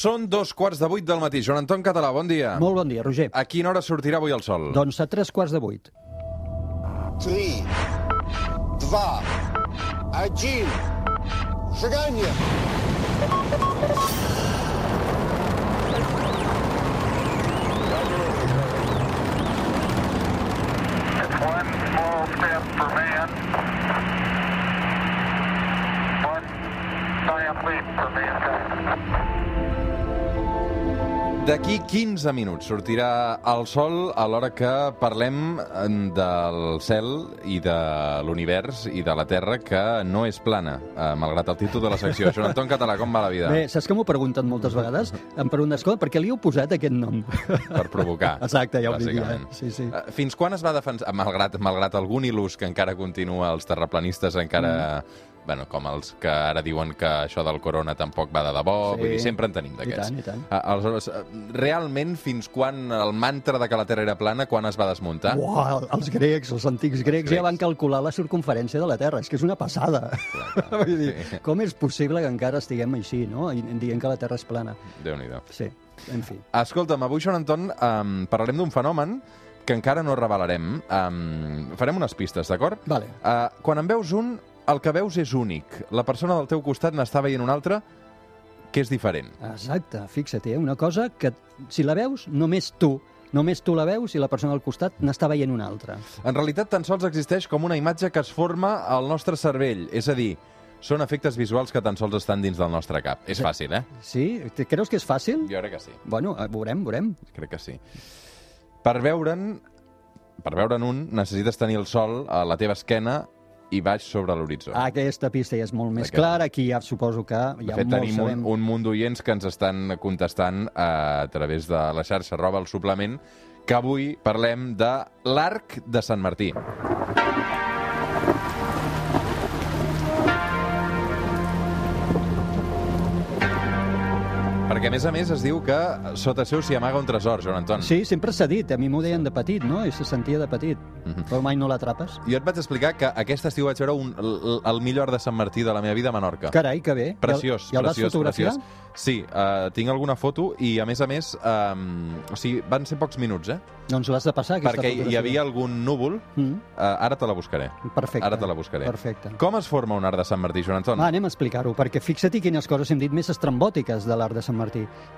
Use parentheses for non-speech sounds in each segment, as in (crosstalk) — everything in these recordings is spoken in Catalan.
Són dos quarts de vuit del matí. Joan Anton Català, bon dia. Molt bon dia, Roger. A quina hora sortirà avui el sol? Doncs a tres quarts de vuit. 3, 2, 1. Шагание! D'aquí 15 minuts sortirà el sol a l'hora que parlem eh, del cel i de l'univers i de la Terra, que no és plana, eh, malgrat el títol de la secció. (laughs) Joan Anton Català, com va la vida? Bé, saps que m'ho pregunten moltes vegades? Em pregunten, escolta, per què li heu posat aquest nom? (laughs) Per provocar. Exacte, ja ho diria. eh? Sí, sí. Eh, Fins quan es va defensar, malgrat, malgrat algun il·lus que encara continua, els terraplanistes encara... Mm. Bueno, com els que ara diuen que això del corona tampoc va de debò, Sí. vull dir, sempre en tenim I d'aquests. tant, i tant. Aleshores, eh, realment, fins quan el mantra de que la Terra era plana, quan es va desmuntar? Uau, els grecs, els antics grecs, grecs. ja van calcular la circunferència de la Terra. És que és una passada. (laughs) Vull dir, com és possible que encara estiguem així, no? I- Dient que la Terra és plana. Déu-n'hi-do. Sí, en fi. Escolta'm, avui, Joan Anton, um, parlarem d'un fenomen que encara no revelarem. Um, farem unes pistes, d'acord? Vale. Uh, quan en veus un, el que veus és únic. La persona del teu costat n'està veient una altra que és diferent. Exacte, fixa't, eh? una cosa que si la veus, només tu, només tu la veus i la persona al costat n'està veient una altra. En realitat, tan sols existeix com una imatge que es forma al nostre cervell. És a dir, són efectes visuals que tan sols estan dins del nostre cap. És fàcil, eh? Sí? Creus que és fàcil? Jo crec que sí. Bueno, eh, veurem, veurem. Crec que sí. Per veure'n, per veure'n un, necessites tenir el sol a la teva esquena i baix sobre l'horitzó. Aquesta pista ja és molt més Aquesta. clara, aquí ja suposo que De ja fet, molts tenim un, sabem... un munt d'oients que ens estan contestant a través de la xarxa arroba el suplement que avui parlem de l'arc de Sant Martí. Perquè, a més a més, es diu que sota seu s'hi amaga un tresor, Joan Anton. Sí, sempre s'ha dit, a mi m'ho deien de petit, no? I se sentia de petit, Mhm. però mai no l'atrapes. Jo et vaig explicar que aquest estiu vaig veure un, el, el millor de Sant Martí de la meva vida a Menorca. Carai, que bé. Preciós, I el, i el preciós, preciós. Sí, uh, tinc alguna foto i, a més a més, um, o sigui, van ser pocs minuts, eh? Doncs l'has de passar, aquesta Perquè hi fotografia. havia algun núvol. Mm, Uh, ara te la buscaré. perfecte. Ara te la buscaré. Perfecte. Com es forma un arc de Sant Martí, Joan Anton? Va, anem a explicar-ho, perquè fixa't quines coses hem dit més estrambòtiques de l'art de Sant Martí.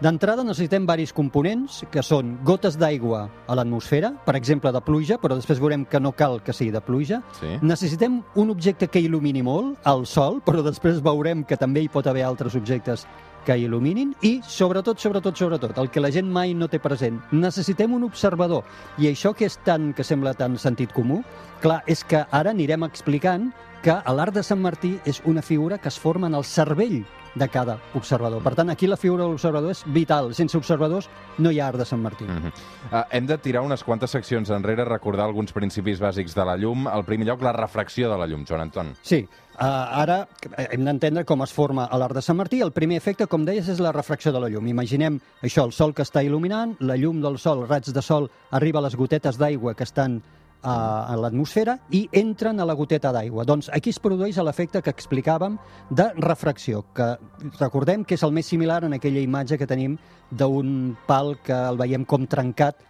D'entrada necessitem varis components, que són gotes d'aigua a l'atmosfera, per exemple de pluja, però després veurem que no cal que sigui de pluja. Sí. Necessitem un objecte que il·lumini molt, el sol, però després veurem que també hi pot haver altres objectes que il·luminin i, sobretot, sobretot, sobretot, el que la gent mai no té present, necessitem un observador. I això que és tan, que sembla tan sentit comú, clar, és que ara anirem explicant que l'art de Sant Martí és una figura que es forma en el cervell de cada observador. Per tant, aquí la figura de l'observador és vital. Sense observadors no hi ha art de Sant Martí. Mm -hmm. uh, hem de tirar unes quantes seccions enrere, recordar alguns principis bàsics de la llum. Al primer lloc, la refracció de la llum, Joan Anton. Sí, uh, ara hem d'entendre com es forma l'art de Sant Martí. El primer efecte, com deies, és la refracció de la llum. Imaginem això, el sol que està il·luminant, la llum del sol, raig de sol, arriba a les gotetes d'aigua que estan a, a l'atmosfera i entren a la goteta d'aigua. Doncs aquí es produeix l'efecte que explicàvem de refracció, que recordem que és el més similar en aquella imatge que tenim d'un pal que el veiem com trencat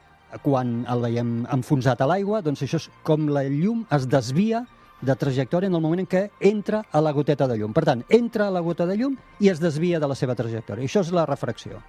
quan el veiem enfonsat a l'aigua, doncs això és com la llum es desvia de trajectòria en el moment en què entra a la goteta de llum. Per tant, entra a la gota de llum i es desvia de la seva trajectòria. Això és la refracció.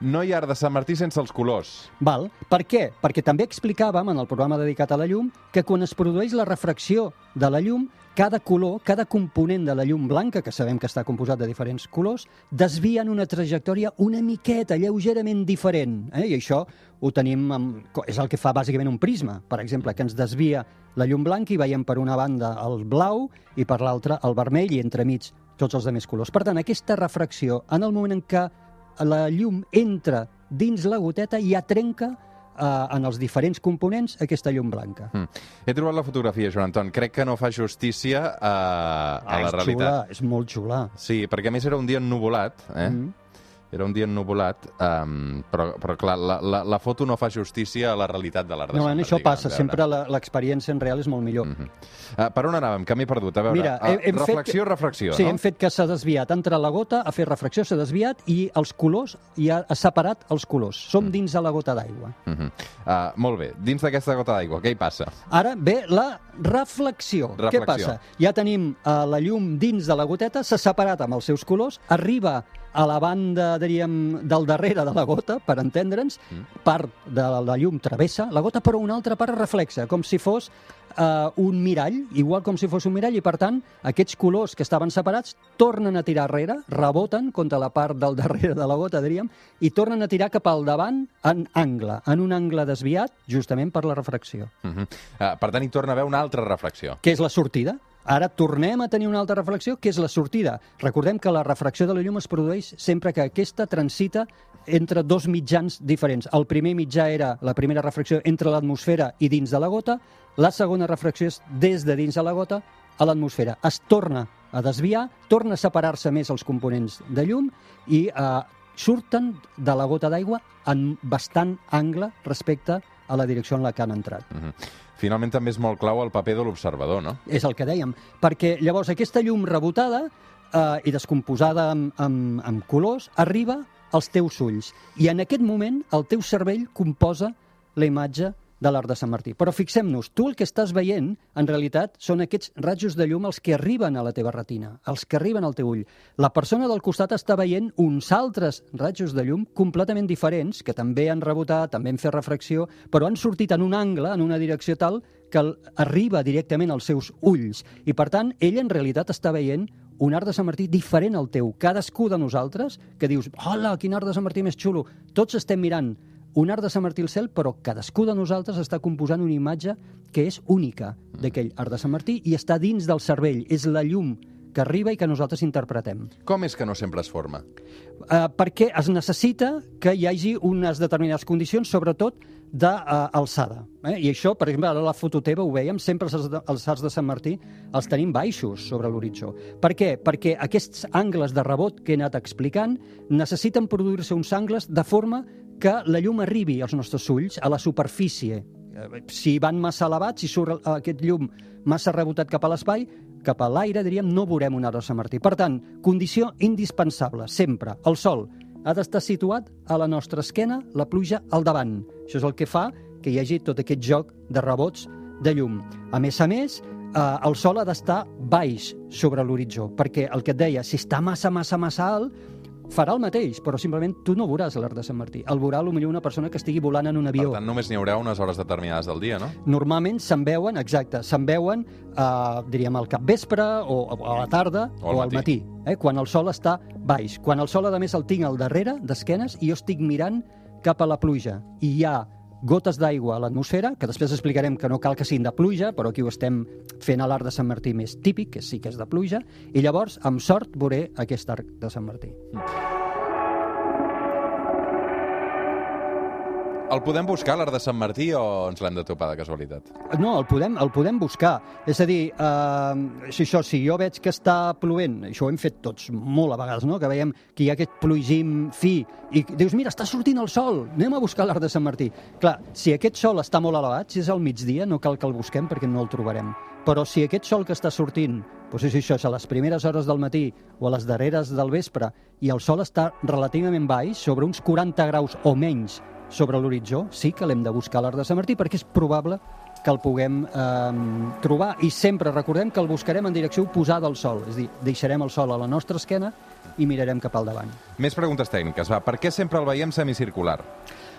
No hi ha de Sant Martí sense els colors. Val? Per què? Perquè també explicàvem en el programa dedicat a la llum que quan es produeix la refracció de la llum, cada color, cada component de la llum blanca, que sabem que està composat de diferents colors, desvien una trajectòria una miqueta, lleugerament diferent. Eh? I això ho tenim amb... és el que fa bàsicament un prisma, per exemple, que ens desvia la llum blanca i veiem per una banda el blau i per l'altra el vermell i entremig tots els altres colors. Per tant, aquesta refracció, en el moment en què la llum entra dins la goteta i ja trenca eh, en els diferents components aquesta llum blanca. Mm. He trobat la fotografia, Joan Anton. Crec que no fa justícia a, a la és realitat. xula, és molt xula. Sí, perquè a més era un dia ennuvolat, eh? Mm. Era un dia ennuvolat, um, però, però clar, la, la, la foto no fa justícia a la realitat de l'art de No, en això passa, a sempre la- l'experiència en real és molt millor. Mm -hmm. uh, per on anàvem? Que m'he perdut. A veure, Mira, uh, hem- hem fet reflexió, que- reflexió, Sí, no? hem fet que s'ha desviat. Ha entrat la gota, ha fet refracció, s'ha desviat i els colors, i ha, separat els colors. Som Mm. dins de la gota d'aigua. Uh -huh. uh, molt bé. Dins d'aquesta gota d'aigua, què hi passa? Ara ve la reflexió. Què Reflexió. passa? Ja tenim uh, la llum dins de la goteta, s'ha separat amb els seus colors, arriba a la banda, diríem, del darrere de la gota, per entendre'ns, Mm. part de la llum travessa la gota, però una altra part reflexa, com si fos uh, un mirall, igual com si fos un mirall, i per tant, aquests colors que estaven separats tornen a tirar enrere, reboten contra la part del darrere de la gota, diríem, i tornen a tirar cap al davant en angle, en un angle desviat, justament per la refracció. Uh -huh. uh, per tant, hi torna a haver una altra reflexió. Què és la sortida? Ara tornem a tenir una altra reflexió, que és la sortida. Recordem que la refracció de la llum es produeix sempre que aquesta transita entre dos mitjans diferents. El primer mitjà era la primera refracció entre l'atmosfera i dins de la gota, la segona refracció és des de dins de la gota a l'atmosfera. Es torna a desviar, torna a separar-se més els components de llum i eh, surten de la gota d'aigua en bastant angle respecte a la direcció en la que han entrat. Uh -huh. Finalment, també és molt clau el paper de l'observador, no? És el que dèiem. Perquè llavors aquesta llum rebotada eh, i descomposada amb, amb, amb colors arriba als teus ulls. I en aquest moment el teu cervell composa la imatge de l'art de Sant Martí. Però fixem-nos, tu el que estàs veient, en realitat, són aquests ratjos de llum els que arriben a la teva retina, els que arriben al teu ull. La persona del costat està veient uns altres ratjos de llum completament diferents, que també han rebotat, també han fet refracció, però han sortit en un angle, en una direcció tal, que arriba directament als seus ulls. I, per tant, ell en realitat està veient un art de Sant Martí diferent al teu. Cadascú de nosaltres, que dius, hola, quin art de Sant Martí més xulo. Tots estem mirant un art de Sant Martí al cel, però cadascú de nosaltres està composant una imatge que és única d'aquell art de Sant Martí i està dins del cervell. És la llum que arriba i que nosaltres interpretem. Com és que no sempre es forma? Uh, perquè es necessita que hi hagi unes determinades condicions, sobretot d'alçada. Eh? I això, per exemple, ara la foto teva ho veiem, sempre els, els arcs de Sant Martí els tenim baixos sobre l'horitzó. Per què? Perquè aquests angles de rebot que he anat explicant necessiten produir-se uns angles de forma que la llum arribi als nostres ulls, a la superfície. Eh, Si van massa elevats, si surt aquest llum massa rebotat cap a l'espai, cap a l'aire, diríem, no veurem un arc de Sant Martí. Per tant, condició indispensable, sempre, el sol ha d'estar situat a la nostra esquena, la pluja al davant. Això és el que fa que hi hagi tot aquest joc de rebots de llum. A més a més, eh, el sol ha d'estar baix sobre l'horitzó, perquè el que et deia, si està massa, massa, massa alt, farà el mateix, però simplement tu no veuràs l'arc de Sant Martí. El veurà potser una persona que estigui volant en un Per avió. tant, només n'hi haurà unes hores determinades del dia, no? Normalment se'n veuen, exacte, se'n veuen, eh, diríem, al capvespre o, o a la tarda O al o, al matí. matí, eh, quan el sol està baix. Quan el sol, a més, el tinc al darrere, d'esquenes, i jo estic mirant cap a la pluja. I hi ha gotes d'aigua a l'atmosfera, que després explicarem que no cal que siguin de pluja, però aquí ho estem fent a l'art de Sant Martí més típic, que sí que és de pluja, i llavors, amb sort, veuré aquest arc de Sant Martí. El podem buscar, l'art de Sant Martí, o ens l'hem de topar de casualitat? No, el podem, el podem buscar. És a dir, eh, si, això, si jo veig que està plovent, això ho hem fet tots molt a vegades, no? que veiem que hi ha aquest plugim fi, i dius, mira, està sortint el sol, anem a buscar l'art de Sant Martí. Clar, si aquest sol està molt elevat, si és al migdia, no cal que el busquem perquè no el trobarem. Però si aquest sol que està sortint, doncs és això, és a les primeres hores del matí o a les darreres del vespre, i el sol està relativament baix, sobre uns 40 graus o menys sobre l'horitzó, sí que l'hem de buscar a l'Arc de Sant Martí perquè és probable que el puguem eh, trobar. I sempre recordem que el buscarem en direcció oposada al sol, és a dir, deixarem el sol a la nostra esquena i mirarem cap al davant. Més preguntes tècniques, va. Per què sempre el veiem semicircular?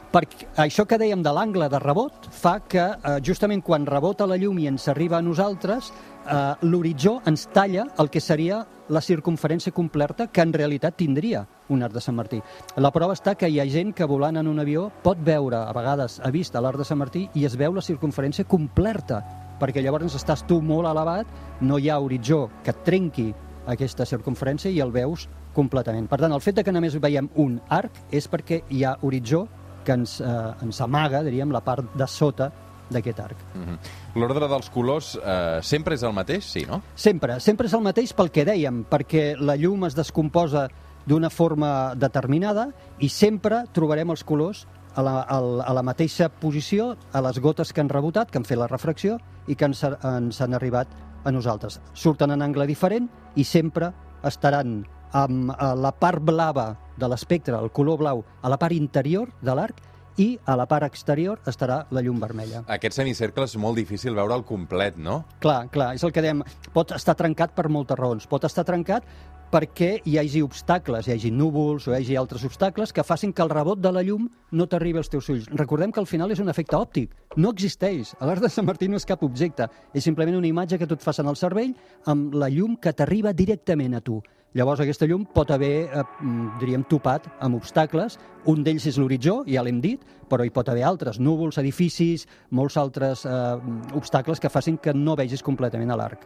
Perquè això que dèiem de l'angle de rebot fa que eh, justament quan rebota la llum i ens arriba a nosaltres, eh, l'horitzó ens talla el que seria la circunferència completa que en realitat tindria un arc de Sant Martí. La prova està que hi ha gent que volant en un avió pot veure, a vegades ha vist l'arc de Sant Martí i es veu la circunferència completa, perquè llavors estàs tu molt elevat, no hi ha horitzó que trenqui aquesta circunferència i el veus completament. Per tant, el fet de que només veiem un arc és perquè hi ha horitzó que ens, eh, ens amaga, diríem, la part de sota d'aquest arc. Mm -hmm. L'ordre dels colors eh, sempre és el mateix, sí, no? Sempre, sempre és el mateix pel que dèiem, perquè la llum es descomposa d'una forma determinada i sempre trobarem els colors a la, a, la, a la mateixa posició, a les gotes que han rebotat, que han fet la refracció i que ens, ens han arribat a nosaltres. Surten en angle diferent i sempre estaran amb eh, la part blava de l'espectre, el color blau, a la part interior de l'arc i a la part exterior estarà la llum vermella. Aquest semicercle és molt difícil veure'l complet, no? Clar, clar, és el que dèiem. Pot estar trencat per moltes raons. Pot estar trencat perquè hi hagi obstacles, hi hagi núvols o hi hagi altres obstacles que facin que el rebot de la llum no t'arribi als teus ulls. Recordem que al final és un efecte òptic, no existeix. A l'art de Sant Martí no és cap objecte, és simplement una imatge que tu et fas en el cervell amb la llum que t'arriba directament a tu. Llavors aquesta llum pot haver, eh, mm, diríem, topat amb obstacles. Un d'ells és l'horitzó, ja l'hem dit, però hi pot haver altres, núvols, edificis, molts altres eh, obstacles que facin que no vegis completament a l'arc.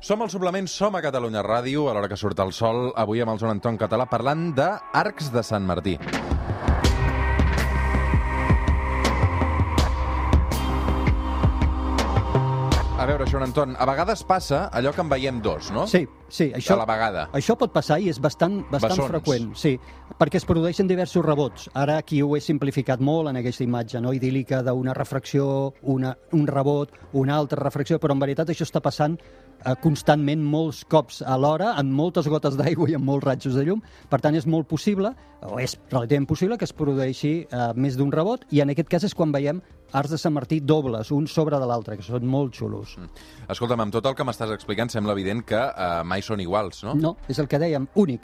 Som al suplement, som a Catalunya Ràdio, a l'hora que surt el sol, avui amb el Joan Anton Català, parlant d'arcs de Sant Martí. A veure, Joan Anton, a vegades passa allò que en veiem dos, no? Sí, sí, això... A la vegada. Això pot passar i és bastant, bastant Bessons. freqüent, sí, perquè es produeixen diversos rebots. Ara aquí ho he simplificat molt en aquesta imatge no idíl·lica d'una refracció, una, un rebot, una altra refracció, però en veritat això està passant eh, constantment molts cops a l'hora, amb moltes gotes d'aigua i amb molts ratxos de llum. Per tant, és molt possible, o és relativament possible, que es produeixi eh, més d'un rebot, i en aquest cas és quan veiem arcs de Sant Martí dobles, un sobre de l'altre, que són molt xulos. Escolta'm, amb tot el que m'estàs explicant sembla evident que eh, mai són iguals, no? No, és el que dèiem, únic.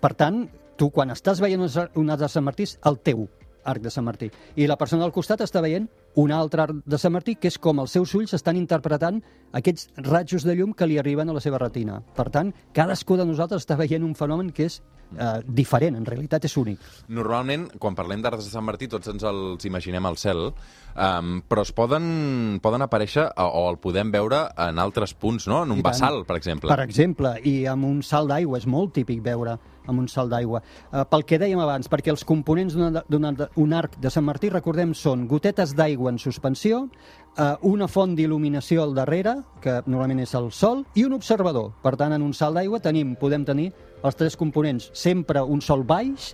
Per tant, tu quan estàs veient un ar- un arc de Sant Martí el teu arc de Sant Martí. I la persona al costat està veient un altre arc de Sant Martí, que és com els seus ulls estan interpretant aquests ratjos de llum que li arriben a la seva retina. Per tant, cadascú de nosaltres està veient un fenomen que és eh, diferent, en realitat és únic. Normalment, quan parlem d'arcs de Sant Martí, tots ens els imaginem al cel, um, però es poden, poden aparèixer o, o el podem veure en altres punts, no? En un bassal, per exemple. Per exemple, i amb un salt d'aigua, és molt típic veure amb un salt d'aigua. Uh, pel que dèiem abans, perquè els components d'un d'un- un arc de Sant Martí, recordem, són gotetes d'aigua en suspensió, uh, una font d'il·luminació al darrere, que normalment és el sol, i un observador. Per tant, en un salt d'aigua tenim, podem tenir els tres components. Sempre un sol baix,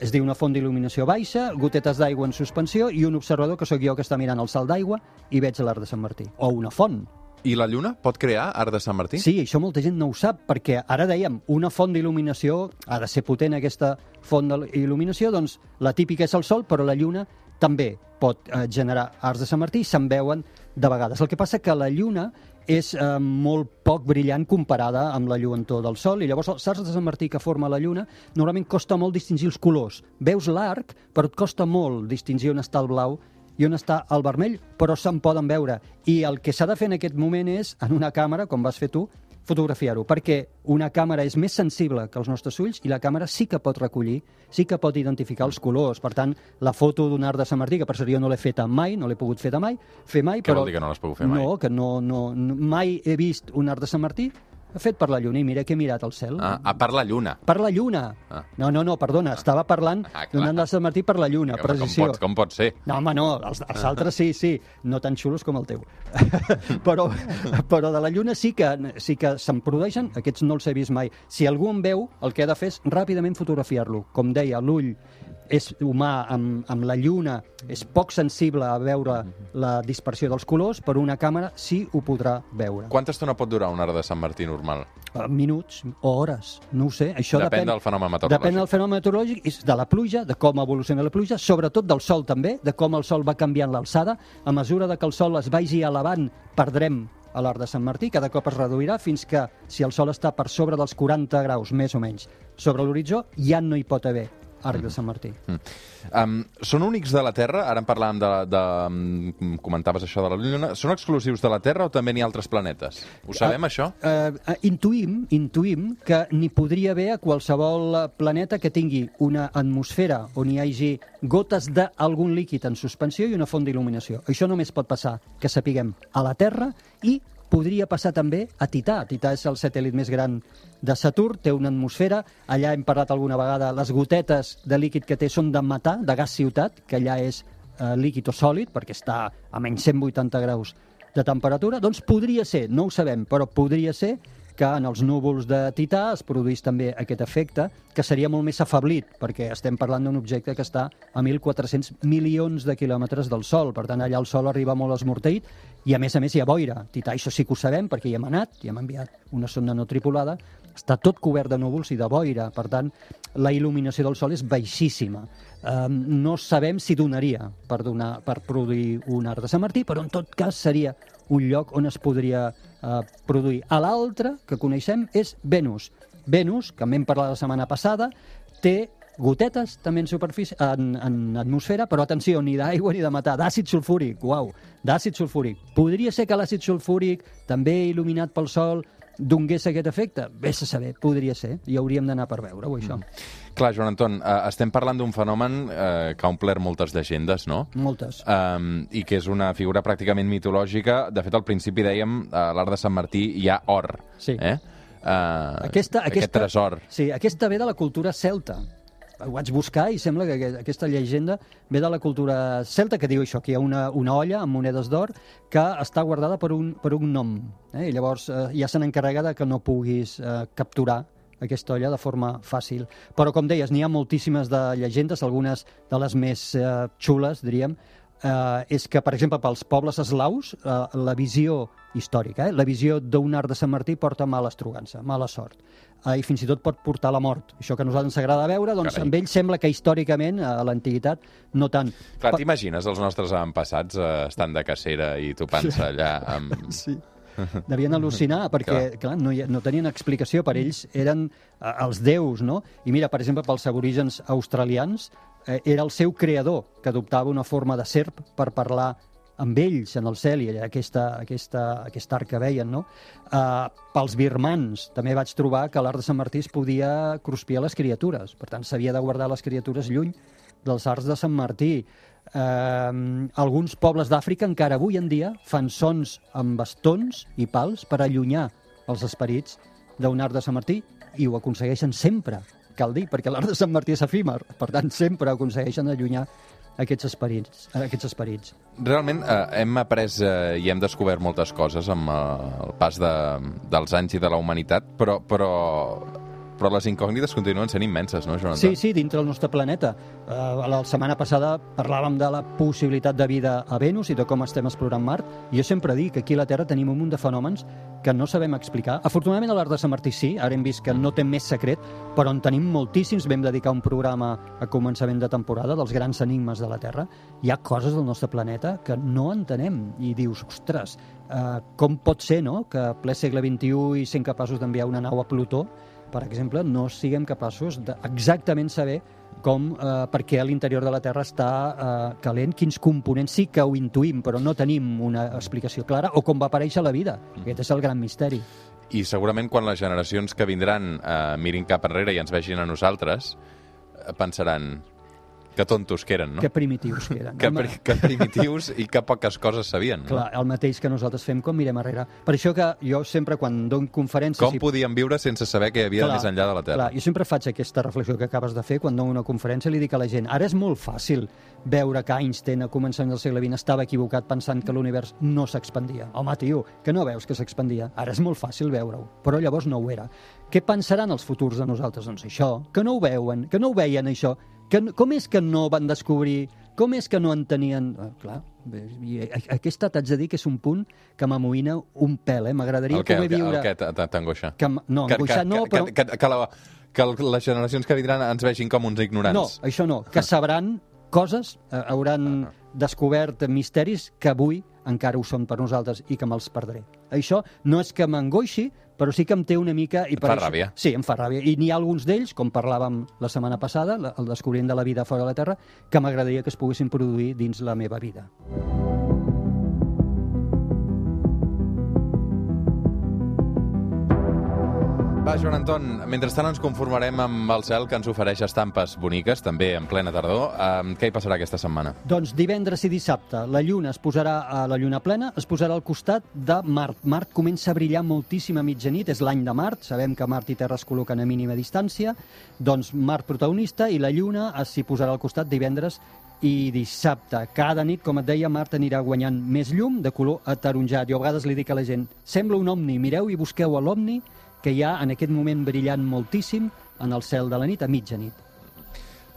és a dir, una font d'il·luminació baixa, gotetes d'aigua en suspensió i un observador que sóc jo que està mirant el salt d'aigua i veig l'arc de Sant Martí. O una font, I la lluna pot crear arc de Sant Martí? Sí, això molta gent no ho sap, perquè ara dèiem, una font d'il·luminació, ha de ser potent aquesta font d'il·luminació, doncs la típica és el Sol, però la Lluna també pot eh, generar arcs de Sant Martí i se'n veuen de vegades. El que passa que la Lluna és eh, molt poc brillant comparada amb la lluentor del Sol i llavors els arcs de Sant Martí que forma la Lluna normalment costa molt distingir els colors. Veus l'arc, però et costa molt distingir on està el blau i on està el vermell, però se'n poden veure. I el que s'ha de fer en aquest moment és, en una càmera, com vas fer tu, fotografiar-ho, perquè una càmera és més sensible que els nostres ulls i la càmera sí que pot recollir, sí que pot identificar els colors. Per tant, la foto d'un arc de Sant Martí, que per cert jo no l'he feta mai, no l'he pogut fer mai, fer mai, Què però... vol dir que no l'has pogut fer mai? No, que no, no, no, mai he vist un arc de Sant Martí fet per la lluna i mira que he mirat al cel. Ah, ah, per la lluna. Per la lluna. Ah. No, no, no, perdona, estava parlant Ah, clar. d'un arc de Martí per la lluna, Com, precisió. pot, com pot ser? No, home, no, els, els altres sí, sí, no tan xulos com el teu. (laughs) però, però de la Lluna sí que, sí que se'n produeixen, aquests no els he vist mai. Si algú en veu, el que ha de fer és ràpidament fotografiar-lo. Com deia, l'ull és humà amb, amb la lluna, és poc sensible a veure la dispersió dels colors, però una càmera sí ho podrà veure. Quanta estona pot durar un arc de Sant Martí normal? Eh, Minuts o hores, no ho sé. Això Depèn depèn, del fenomen meteorològic. Depèn del fenomen meteorològic, és de la pluja, de com evoluciona la pluja, sobretot del sol també, de com el sol va canviant l'alçada. A mesura de que el sol es vagi elevant, perdrem a l'arc de Sant Martí, cada cop es reduirà fins que, si el sol està per sobre dels 40 graus, més o menys, sobre l'horitzó, ja no hi pot haver arc de Sant Martí. Mm. Um, són únics de la Terra? Ara en parlàvem de, de, um, comentaves això de la Lluna. Són exclusius de la Terra o també n'hi ha altres planetes? Ho sabem, això? Eh, eh, intuïm, intuïm que n'hi podria haver a qualsevol planeta que tingui una atmosfera on hi hagi gotes d'algun líquid en suspensió i una font d'il·luminació. Això només pot passar, que sapiguem, a la Terra i podria passar també a Tità. Tità és el satèl·lit més gran de Saturn, té una atmosfera, allà hem parlat alguna vegada, les gotetes de líquid que té són de metà, de gas ciutat, que allà és eh, líquid o sòlid, perquè està a menys 180 graus de temperatura, doncs podria ser, no ho sabem, però podria ser que en els núvols de Tità es produís també aquest efecte, que seria molt més afablit, perquè estem parlant d'un objecte que està a 1.400 milions de quilòmetres del Sol. Per tant, allà el Sol arriba molt esmorteït i, a més a més, hi ha boira. Tità, això sí que ho sabem, perquè hi hem anat, hi hem enviat una sonda no tripulada, està tot cobert de núvols i de boira. Per tant, la il·luminació del Sol és baixíssima. Um, no sabem si donaria per, donar, per produir un arc de Sant Martí, però en tot cas seria un lloc on es podria uh, produir. A l'altre que coneixem és Venus. Venus, que en vam parlar la setmana passada, té gotetes també en superfície, en, en atmosfera, però atenció, ni d'aigua ni de matar, d'àcid sulfúric, uau, d'àcid sulfúric. Podria ser que l'àcid sulfúric, també il·luminat pel sol, donés aquest efecte? Vés a saber, podria ser, i hauríem d'anar per veure-ho, això. Mm. Clar, Joan Anton, eh, estem parlant d'un fenomen eh, que ha omplert moltes llegendes, no? Moltes. Um, I que és una figura pràcticament mitològica. De fet, al principi dèiem, a l'Arc de Sant Martí hi ha or. Sí. Eh? Uh, Aquesta, aquest aquesta, tresor. Sí, aquesta ve de la cultura celta. Ho vaig buscar i sembla que aquest- aquesta llegenda ve de la cultura celta, que diu això, que hi ha una, una olla amb monedes d'or que està guardada per un, per un nom. Eh? I llavors eh, ja se n'encarrega de que no puguis eh, capturar aquesta olla de forma fàcil. Però, com deies, n'hi ha moltíssimes de llegendes, algunes de les més eh, xules, diríem, eh, és que, per exemple, pels pobles eslaus, eh, la visió històrica, eh, la visió d'un arc de Sant Martí porta mala estrugança, mala sort. Eh, I fins i tot pot portar a la mort. Això que a nosaltres ens agrada veure, doncs Carai. amb ell sembla que històricament, a l'antiguitat, no tant. Clar, t'imagines els nostres avantpassats eh, estant de cacera i topant-se allà amb... (laughs) Sí. Devien al·lucinar (laughs) perquè, clar, no, hi, no tenien explicació. Per ells eren eh, els déus, no? I mira, per exemple, pels aborígens australians, era el seu creador que adoptava una forma de serp per parlar amb ells en el cel i aquesta, aquesta, aquest arc que veien, no? Uh, pels birmans també vaig trobar que l'arc de Sant Martí es podia cruspiar les criatures. Per tant, s'havia de guardar les criatures lluny dels arcs de Sant Martí. Eh, alguns pobles d'Àfrica encara avui en dia fan sons amb bastons i pals per allunyar els esperits d'un arc de Sant Martí i ho aconsegueixen sempre, cal dir, perquè l'arc de Sant Martí és efímer, per tant sempre aconsegueixen allunyar aquests esperits. Aquests esperits. Realment eh, hem après eh, i hem descobert moltes coses amb eh, el pas de, dels anys i de la humanitat, però, però, però les incògnites continuen sent immenses, no, Joan Sí, sí, dintre del nostre planeta. Uh, la setmana passada parlàvem de la possibilitat de vida a Venus i de com estem explorant Mart, jo sempre dic que aquí a la Terra tenim un munt de fenòmens que no sabem explicar. Afortunadament a l'Arc de Sant Martí sí, ara hem vist que no té més secret, però en tenim moltíssims. Vam dedicar un programa a començament de temporada dels grans enigmes de la Terra. Hi ha coses del nostre planeta que no entenem i dius, ostres, uh, com pot ser no? que a ple segle XXI i sent capaços d'enviar una nau a Plutó per exemple, no siguem capaços d'exactament saber com, eh, per què l'interior de la Terra està eh, calent, quins components sí que ho intuïm, però no tenim una explicació clara, o com va aparèixer la vida. Aquest és el gran misteri. I segurament quan les generacions que vindran eh, mirin cap enrere i ens vegin a nosaltres, eh, pensaran que tontos que eren, no? Que primitius que eren. que, pri- que primitius i que poques coses sabien. No? Clar, el mateix que nosaltres fem quan mirem enrere. Per això que jo sempre, quan dono conferències... Com i- podíem viure sense saber què hi havia Clar, més enllà de la Terra? Clar, jo sempre faig aquesta reflexió que acabes de fer quan dono una conferència i li dic a la gent ara és molt fàcil veure que Einstein a començament del segle XX estava equivocat pensant que l'univers no s'expandia. Home, tio, que no veus que s'expandia? Ara és molt fàcil veure-ho, però llavors no ho era. Què pensaran els futurs de nosaltres? Doncs això, que no ho veuen, que no ho veien això, que, com és que no van descobrir, com és que no en tenien... Ah, clar, bé, i aquesta t'haig de dir que és un punt que m'amoïna un pèl, eh? M'agradaria poder viure... el que t'angoixa? Que, no, Que- angoixar no, però... Que, que, que, la, que les generacions que vindran ens vegin com uns ignorants. No, això no, que sabran coses, eh, hauran descobert misteris que avui encara ho són per nosaltres i que me'ls perdré. Això no és que m'angoixi, però sí que em té una mica... I Et per fa això- ràbia. Sí, em fa ràbia. I n'hi ha alguns d'ells, com parlàvem la setmana passada, el descobriment de la vida fora de la Terra, que m'agradaria que es poguessin produir dins la meva vida. Va, Joan Anton, mentrestant ens conformarem amb el cel que ens ofereix estampes boniques, també en plena tardor. Um, què hi passarà aquesta setmana? Doncs divendres i dissabte la lluna es posarà a la lluna plena, es posarà al costat de Mart. Mart comença a brillar moltíssim a mitjanit, és l'any de Mart, sabem que Mart i Terra es col·loquen a mínima distància, doncs Mart protagonista i la lluna s'hi posarà al costat divendres i dissabte. Cada nit, com et deia, Mart anirà guanyant més llum de color ataronjat. Jo a vegades li dic a la gent, sembla un omni, mireu i busqueu a l'omni que hi ha en aquest moment brillant moltíssim en el cel de la nit, a mitjanit.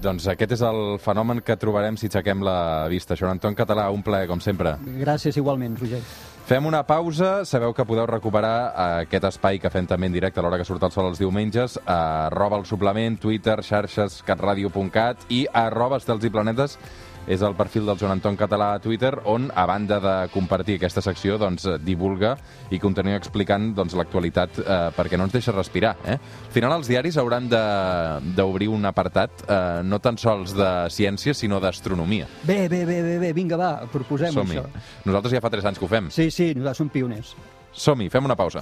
Doncs aquest és el fenomen que trobarem si aixequem la vista. Joan Anton Català, un plaer, com sempre. Gràcies igualment, Roger. Fem una pausa. Sabeu que podeu recuperar eh, aquest espai que fem també en directe a l'hora que surt el sol els diumenges a arroba el suplement, Twitter, xarxes, catradio.cat i arroba estels i planetes és el perfil del Joan Anton Català a Twitter, on, a banda de compartir aquesta secció, doncs, divulga i continua explicant doncs, l'actualitat eh, perquè no ens deixa respirar. Eh? Al final, els diaris hauran de- d'obrir un apartat eh, no tan sols de ciència, sinó d'astronomia. Bé, bé, bé, bé, bé, vinga, va, proposem això. Nosaltres ja fa 3 anys que ho fem. Sí, sí, nosaltres som pioners. Som-hi, fem una pausa.